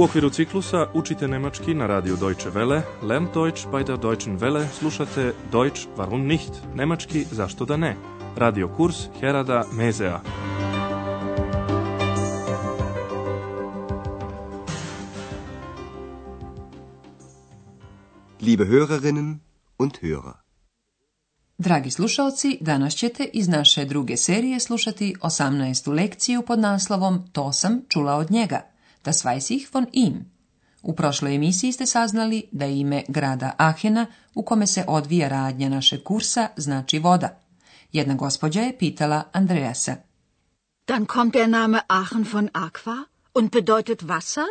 U okviru ciklusa učite nemački na radiju Deutsche Welle, Lern Deutsch bei der Deutschen Welle, slušate Deutsch warum nicht, nemački zašto da ne, radio kurs Herada Mezea. Liebe Hörerinnen und Hörer. Dragi slušalci, danas ćete iz naše druge serije slušati 18. lekciju pod naslovom To sam čula od njega – Das weiß ich von ihm. U prošloj emisiji ste saznali da ime grada Ahena u kome se odvija radnja našeg kursa znači voda. Jedna gospođa je pitala Andreasa. dan kommt der Name Aachen von Aqua und bedeutet Wasser?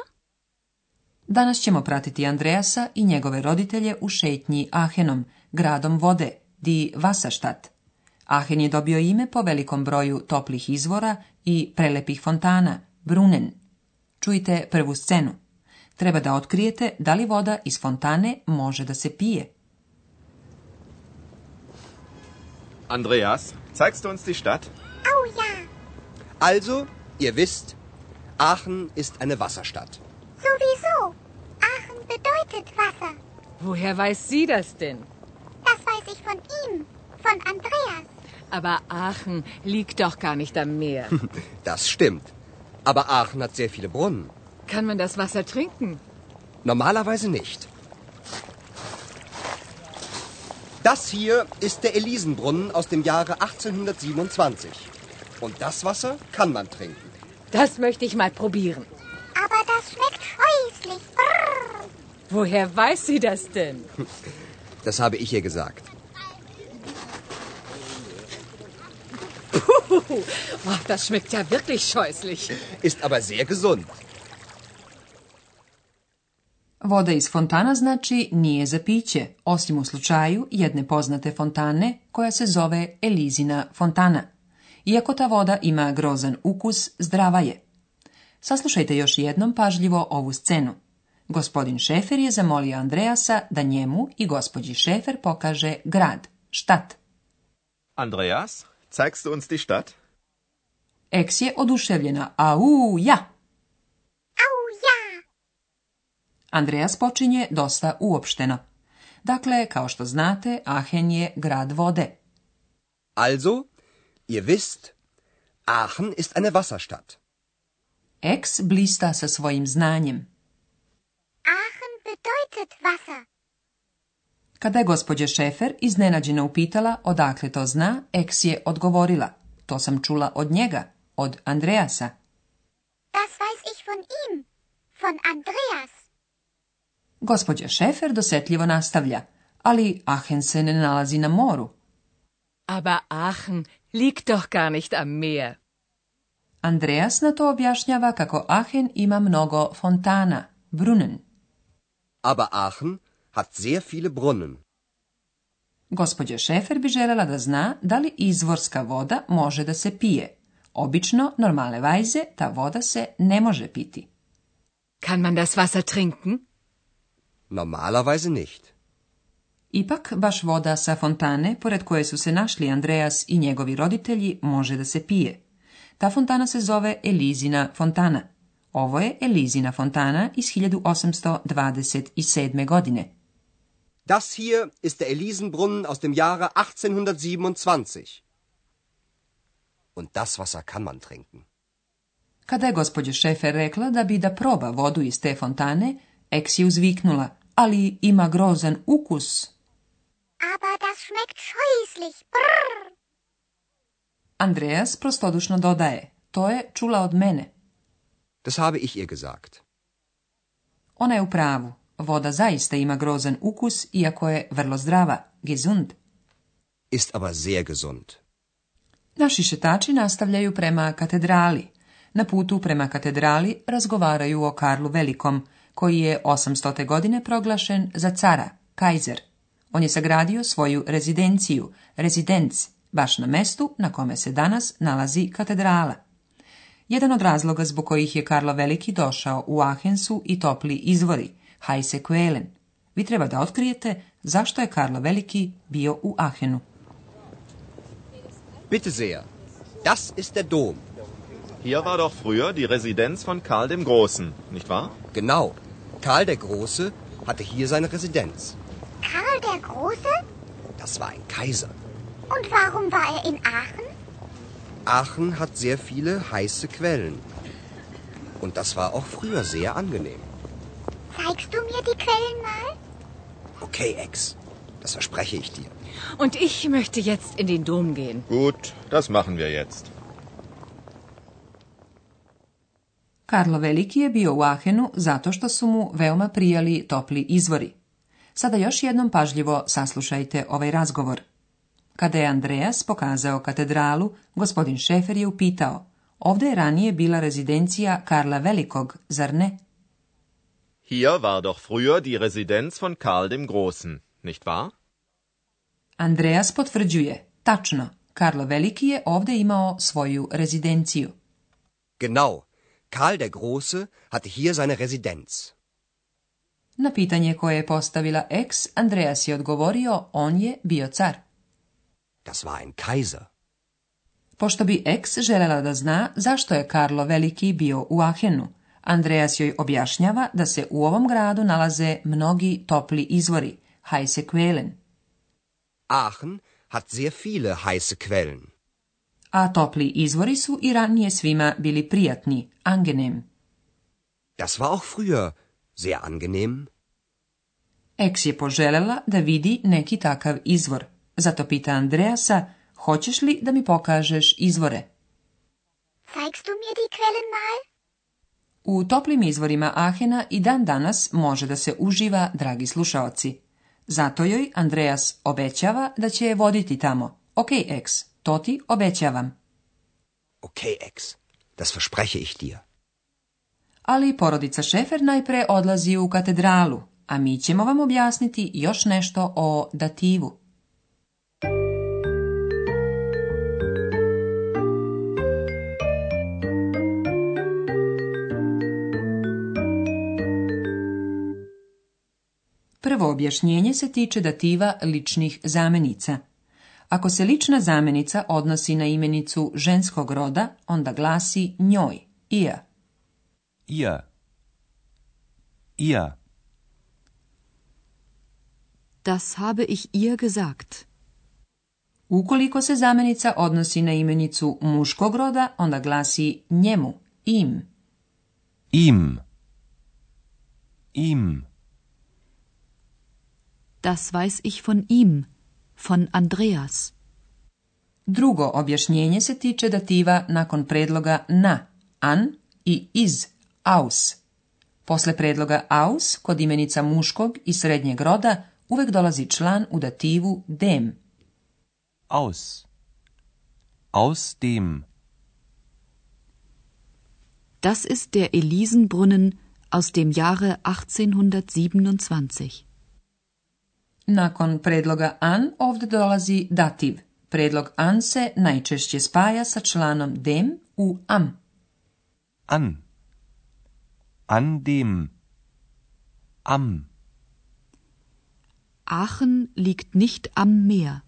Danas ćemo pratiti Andreasa i njegove roditelje u šetnji Ahenom, gradom vode, di Vasaštat. Ahen je dobio ime po velikom broju toplih izvora i prelepih fontana, Brunen. Čujte prvu scenu. Treba da otkrijete da li voda iz fontane može da se pije. Andreas, zeigst du uns die Stadt? Oh ja. Also, ihr wisst, Aachen ist eine Wasserstadt. Sowieso. Aachen bedeutet Wasser. Woher weiß sie das denn? Das weiß ich von ihm, von Andreas. Aber Aachen liegt doch gar nicht am Meer. Das stimmt. Aber Aachen hat sehr viele Brunnen. Kann man das Wasser trinken? Normalerweise nicht. Das hier ist der Elisenbrunnen aus dem Jahre 1827. Und das Wasser kann man trinken. Das möchte ich mal probieren. Aber das schmeckt scheußlich. Brrr. Woher weiß sie das denn? Das habe ich ihr gesagt. Oh, das schmeckt ja wirklich scheußlich. Ist aber sehr gesund. Voda iz fontana znači nije za piće, osim u slučaju jedne poznate fontane koja se zove Elizina fontana. Iako ta voda ima grozan ukus, zdrava je. Saslušajte još jednom pažljivo ovu scenu. Gospodin Šefer je zamolio Andreasa da njemu i gospođi Šefer pokaže grad, štat. Andreas, Zeigst du uns die Stadt? Eks je oduševljena. Au, ja! Au, ja! Andreas počinje dosta uopšteno. Dakle, kao što znate, Aachen je grad vode. Also, ihr wisst, Aachen ist eine Wasserstadt. Eks blista sa svojim znanjem. Aachen bedeutet Wasser. Kada je gospođa Šefer iznenađena upitala odakle to zna, Eks je odgovorila. To sam čula od njega, od Andreasa. Das weiß ich von ihm, von Andreas. Šefer dosetljivo nastavlja, ali Aachen se ne nalazi na moru. Aber Aachen liegt doch gar nicht am Meer. Andreas na to objašnjava kako Aachen ima mnogo fontana, brunen. Aber Aachen hat sehr viele Brunnen. Šefer bi željela da zna da li izvorska voda može da se pije. Obično, normale vajze, ta voda se ne može piti. Kann man das Wasser trinken? Normalerweise nicht. Ipak, baš voda sa fontane, pored koje su se našli Andreas i njegovi roditelji, može da se pije. Ta fontana se zove Elizina fontana. Ovo je Elizina fontana iz 1827. godine. Das hier ist der Elisenbrunnen aus dem Jahre 1827. Und das Wasser kann man trinken. Kada je gospođa Šefer rekla da bi da proba vodu iz te fontane, Ex je uzviknula, ali ima grozan ukus. Aber das schmeckt scheußlich. Brrr. Andreas prostodušno dodaje, to je čula od mene. Das habe ich ihr gesagt. Ona je u pravu. Voda zaista ima grozan ukus, iako je vrlo zdrava, gesund. Ist aber sehr gesund. Naši šetači nastavljaju prema katedrali. Na putu prema katedrali razgovaraju o Karlu Velikom, koji je 800. godine proglašen za cara, kajzer. On je sagradio svoju rezidenciju, rezidenc, baš na mestu na kome se danas nalazi katedrala. Jedan od razloga zbog kojih je Karlo Veliki došao u Ahensu i topli izvori, Hajse Quellen. Vi treba da otkrijete zašto je Karlo Veliki bio u Ahenu. Bitte sehr, das ist der Dom. Hier war doch früher die Residenz von Karl dem Großen, nicht wahr? Genau. Karl der Große hatte hier seine Residenz. Karl der Große? Das war ein Kaiser. Und warum war er in Aachen? Aachen hat sehr viele heiße Quellen. Und das war auch früher sehr angenehm. Zeigst du mir die Quellen mal? Okay, Ex. Das verspreche ich dir. Und ich möchte jetzt in den Dom gehen. Gut, das machen wir jetzt. Karlo Veliki je bio u Ahenu zato što su mu veoma prijali topli izvori. Sada još jednom pažljivo saslušajte ovaj razgovor. Kada je Andreas pokazao katedralu, gospodin Šefer je upitao, ovdje je ranije bila rezidencija Karla Velikog, zar ne? Hier war doch früher die Residenz von Karl dem Großen, nicht wahr? Andreas potvrđuje. Tačno, Karlo Veliki je ovde imao svoju rezidenciju. Genau, Karl der Große hatte hier seine Residenz. Na pitanje koje je postavila ex, Andreas je odgovorio, on je bio car. Das war ein Kaiser. Pošto bi ex želela da zna zašto je Karlo Veliki bio u Ahenu, Andreas joj objašnjava da se u ovom gradu nalaze mnogi topli izvori, heiße Quellen. Aachen hat sehr viele heiße Quellen. A topli izvori su i ranije svima bili prijatni, angenehm. Das war auch früher sehr angenehm. Eks je poželela da vidi neki takav izvor, zato pita Andreasa, hoćeš li da mi pokažeš izvore? Zeigst du mir die Quellen mal? U toplim izvorima Ahena i dan danas može da se uživa, dragi slušaoci. Zato joj Andreas obećava da će je voditi tamo. Ok, ex, to ti obećavam. Ok, ex, das verspreche ich dir. Ali porodica Šefer najpre odlazi u katedralu, a mi ćemo vam objasniti još nešto o dativu. objašnjenje se tiče dativa ličnih zamenica. Ako se lična zamenica odnosi na imenicu ženskog roda, onda glasi njoj, ija. Ija. ja Das habe ich ihr gesagt. Ukoliko se zamenica odnosi na imenicu muškog roda, onda glasi njemu, im. Im. Im. Das weiß ich von ihm, von Andreas. Drugo objašnjenje se tiče dativa nakon predloga na, an i iz, aus. Posle predloga aus, kod imenica muškog i srednjeg roda, uvek dolazi član u dativu dem. Aus. Aus dem. Das ist der Elisenbrunnen aus dem Jahre 1827. Nakon predloga an ovdje dolazi dativ. Predlog an se najčešće spaja sa članom dem u am. An. An dem. Am. Aachen liegt nicht am Meer.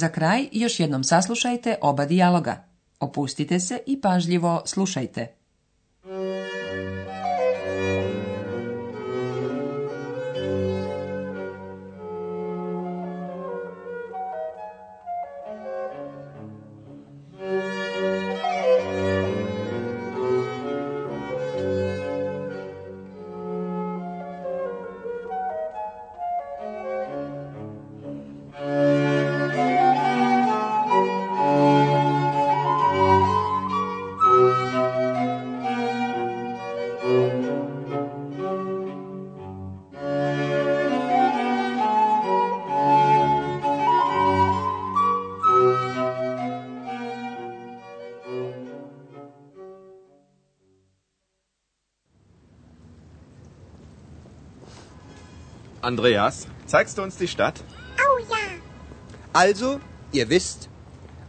Za kraj još jednom saslušajte oba dijaloga. Opustite se i pažljivo slušajte. Andreas, zeigst du uns die Stadt? Oh ja. Also, ihr wisst,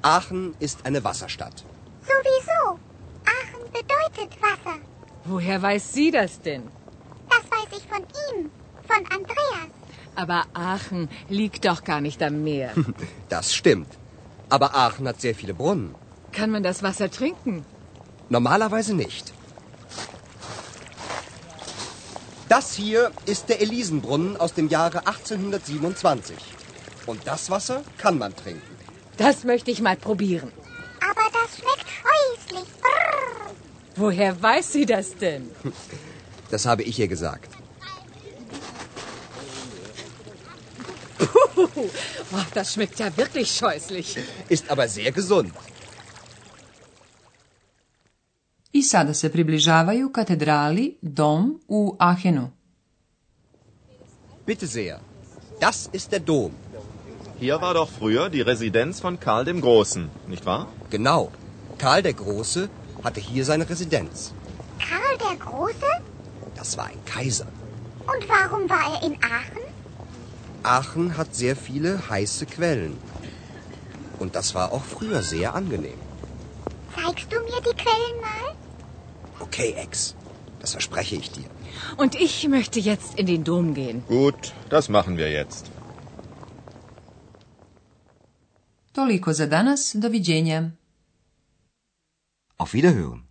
Aachen ist eine Wasserstadt. Sowieso. Aachen bedeutet Wasser. Woher weiß sie das denn? Das weiß ich von ihm, von Andreas. Aber Aachen liegt doch gar nicht am Meer. Das stimmt. Aber Aachen hat sehr viele Brunnen. Kann man das Wasser trinken? Normalerweise nicht. Das hier ist der Elisenbrunnen aus dem Jahre 1827. Und das Wasser kann man trinken. Das möchte ich mal probieren. Aber das schmeckt scheußlich. Woher weiß sie das denn? Das habe ich ihr gesagt. Puh, oh, das schmeckt ja wirklich scheußlich. Ist aber sehr gesund i sada se približavaju katedrali Dom u Ahenu. Bitte sehr. Das ist der Dom. Hier war doch früher die Residenz von Karl dem Großen, nicht wahr? Genau. Karl der Große hatte hier seine Residenz. Karl der Große? Das war ein Kaiser. Und warum war er in Aachen? Aachen hat sehr viele heiße Quellen. Und das war auch früher sehr angenehm. Zeigst du mir die Quellen mal? okay, Ex. Das verspreche ich dir. Und ich möchte jetzt in den Dom gehen. Gut, das machen wir jetzt. Toliko za danas, doviđenja. Auf Wiederhören.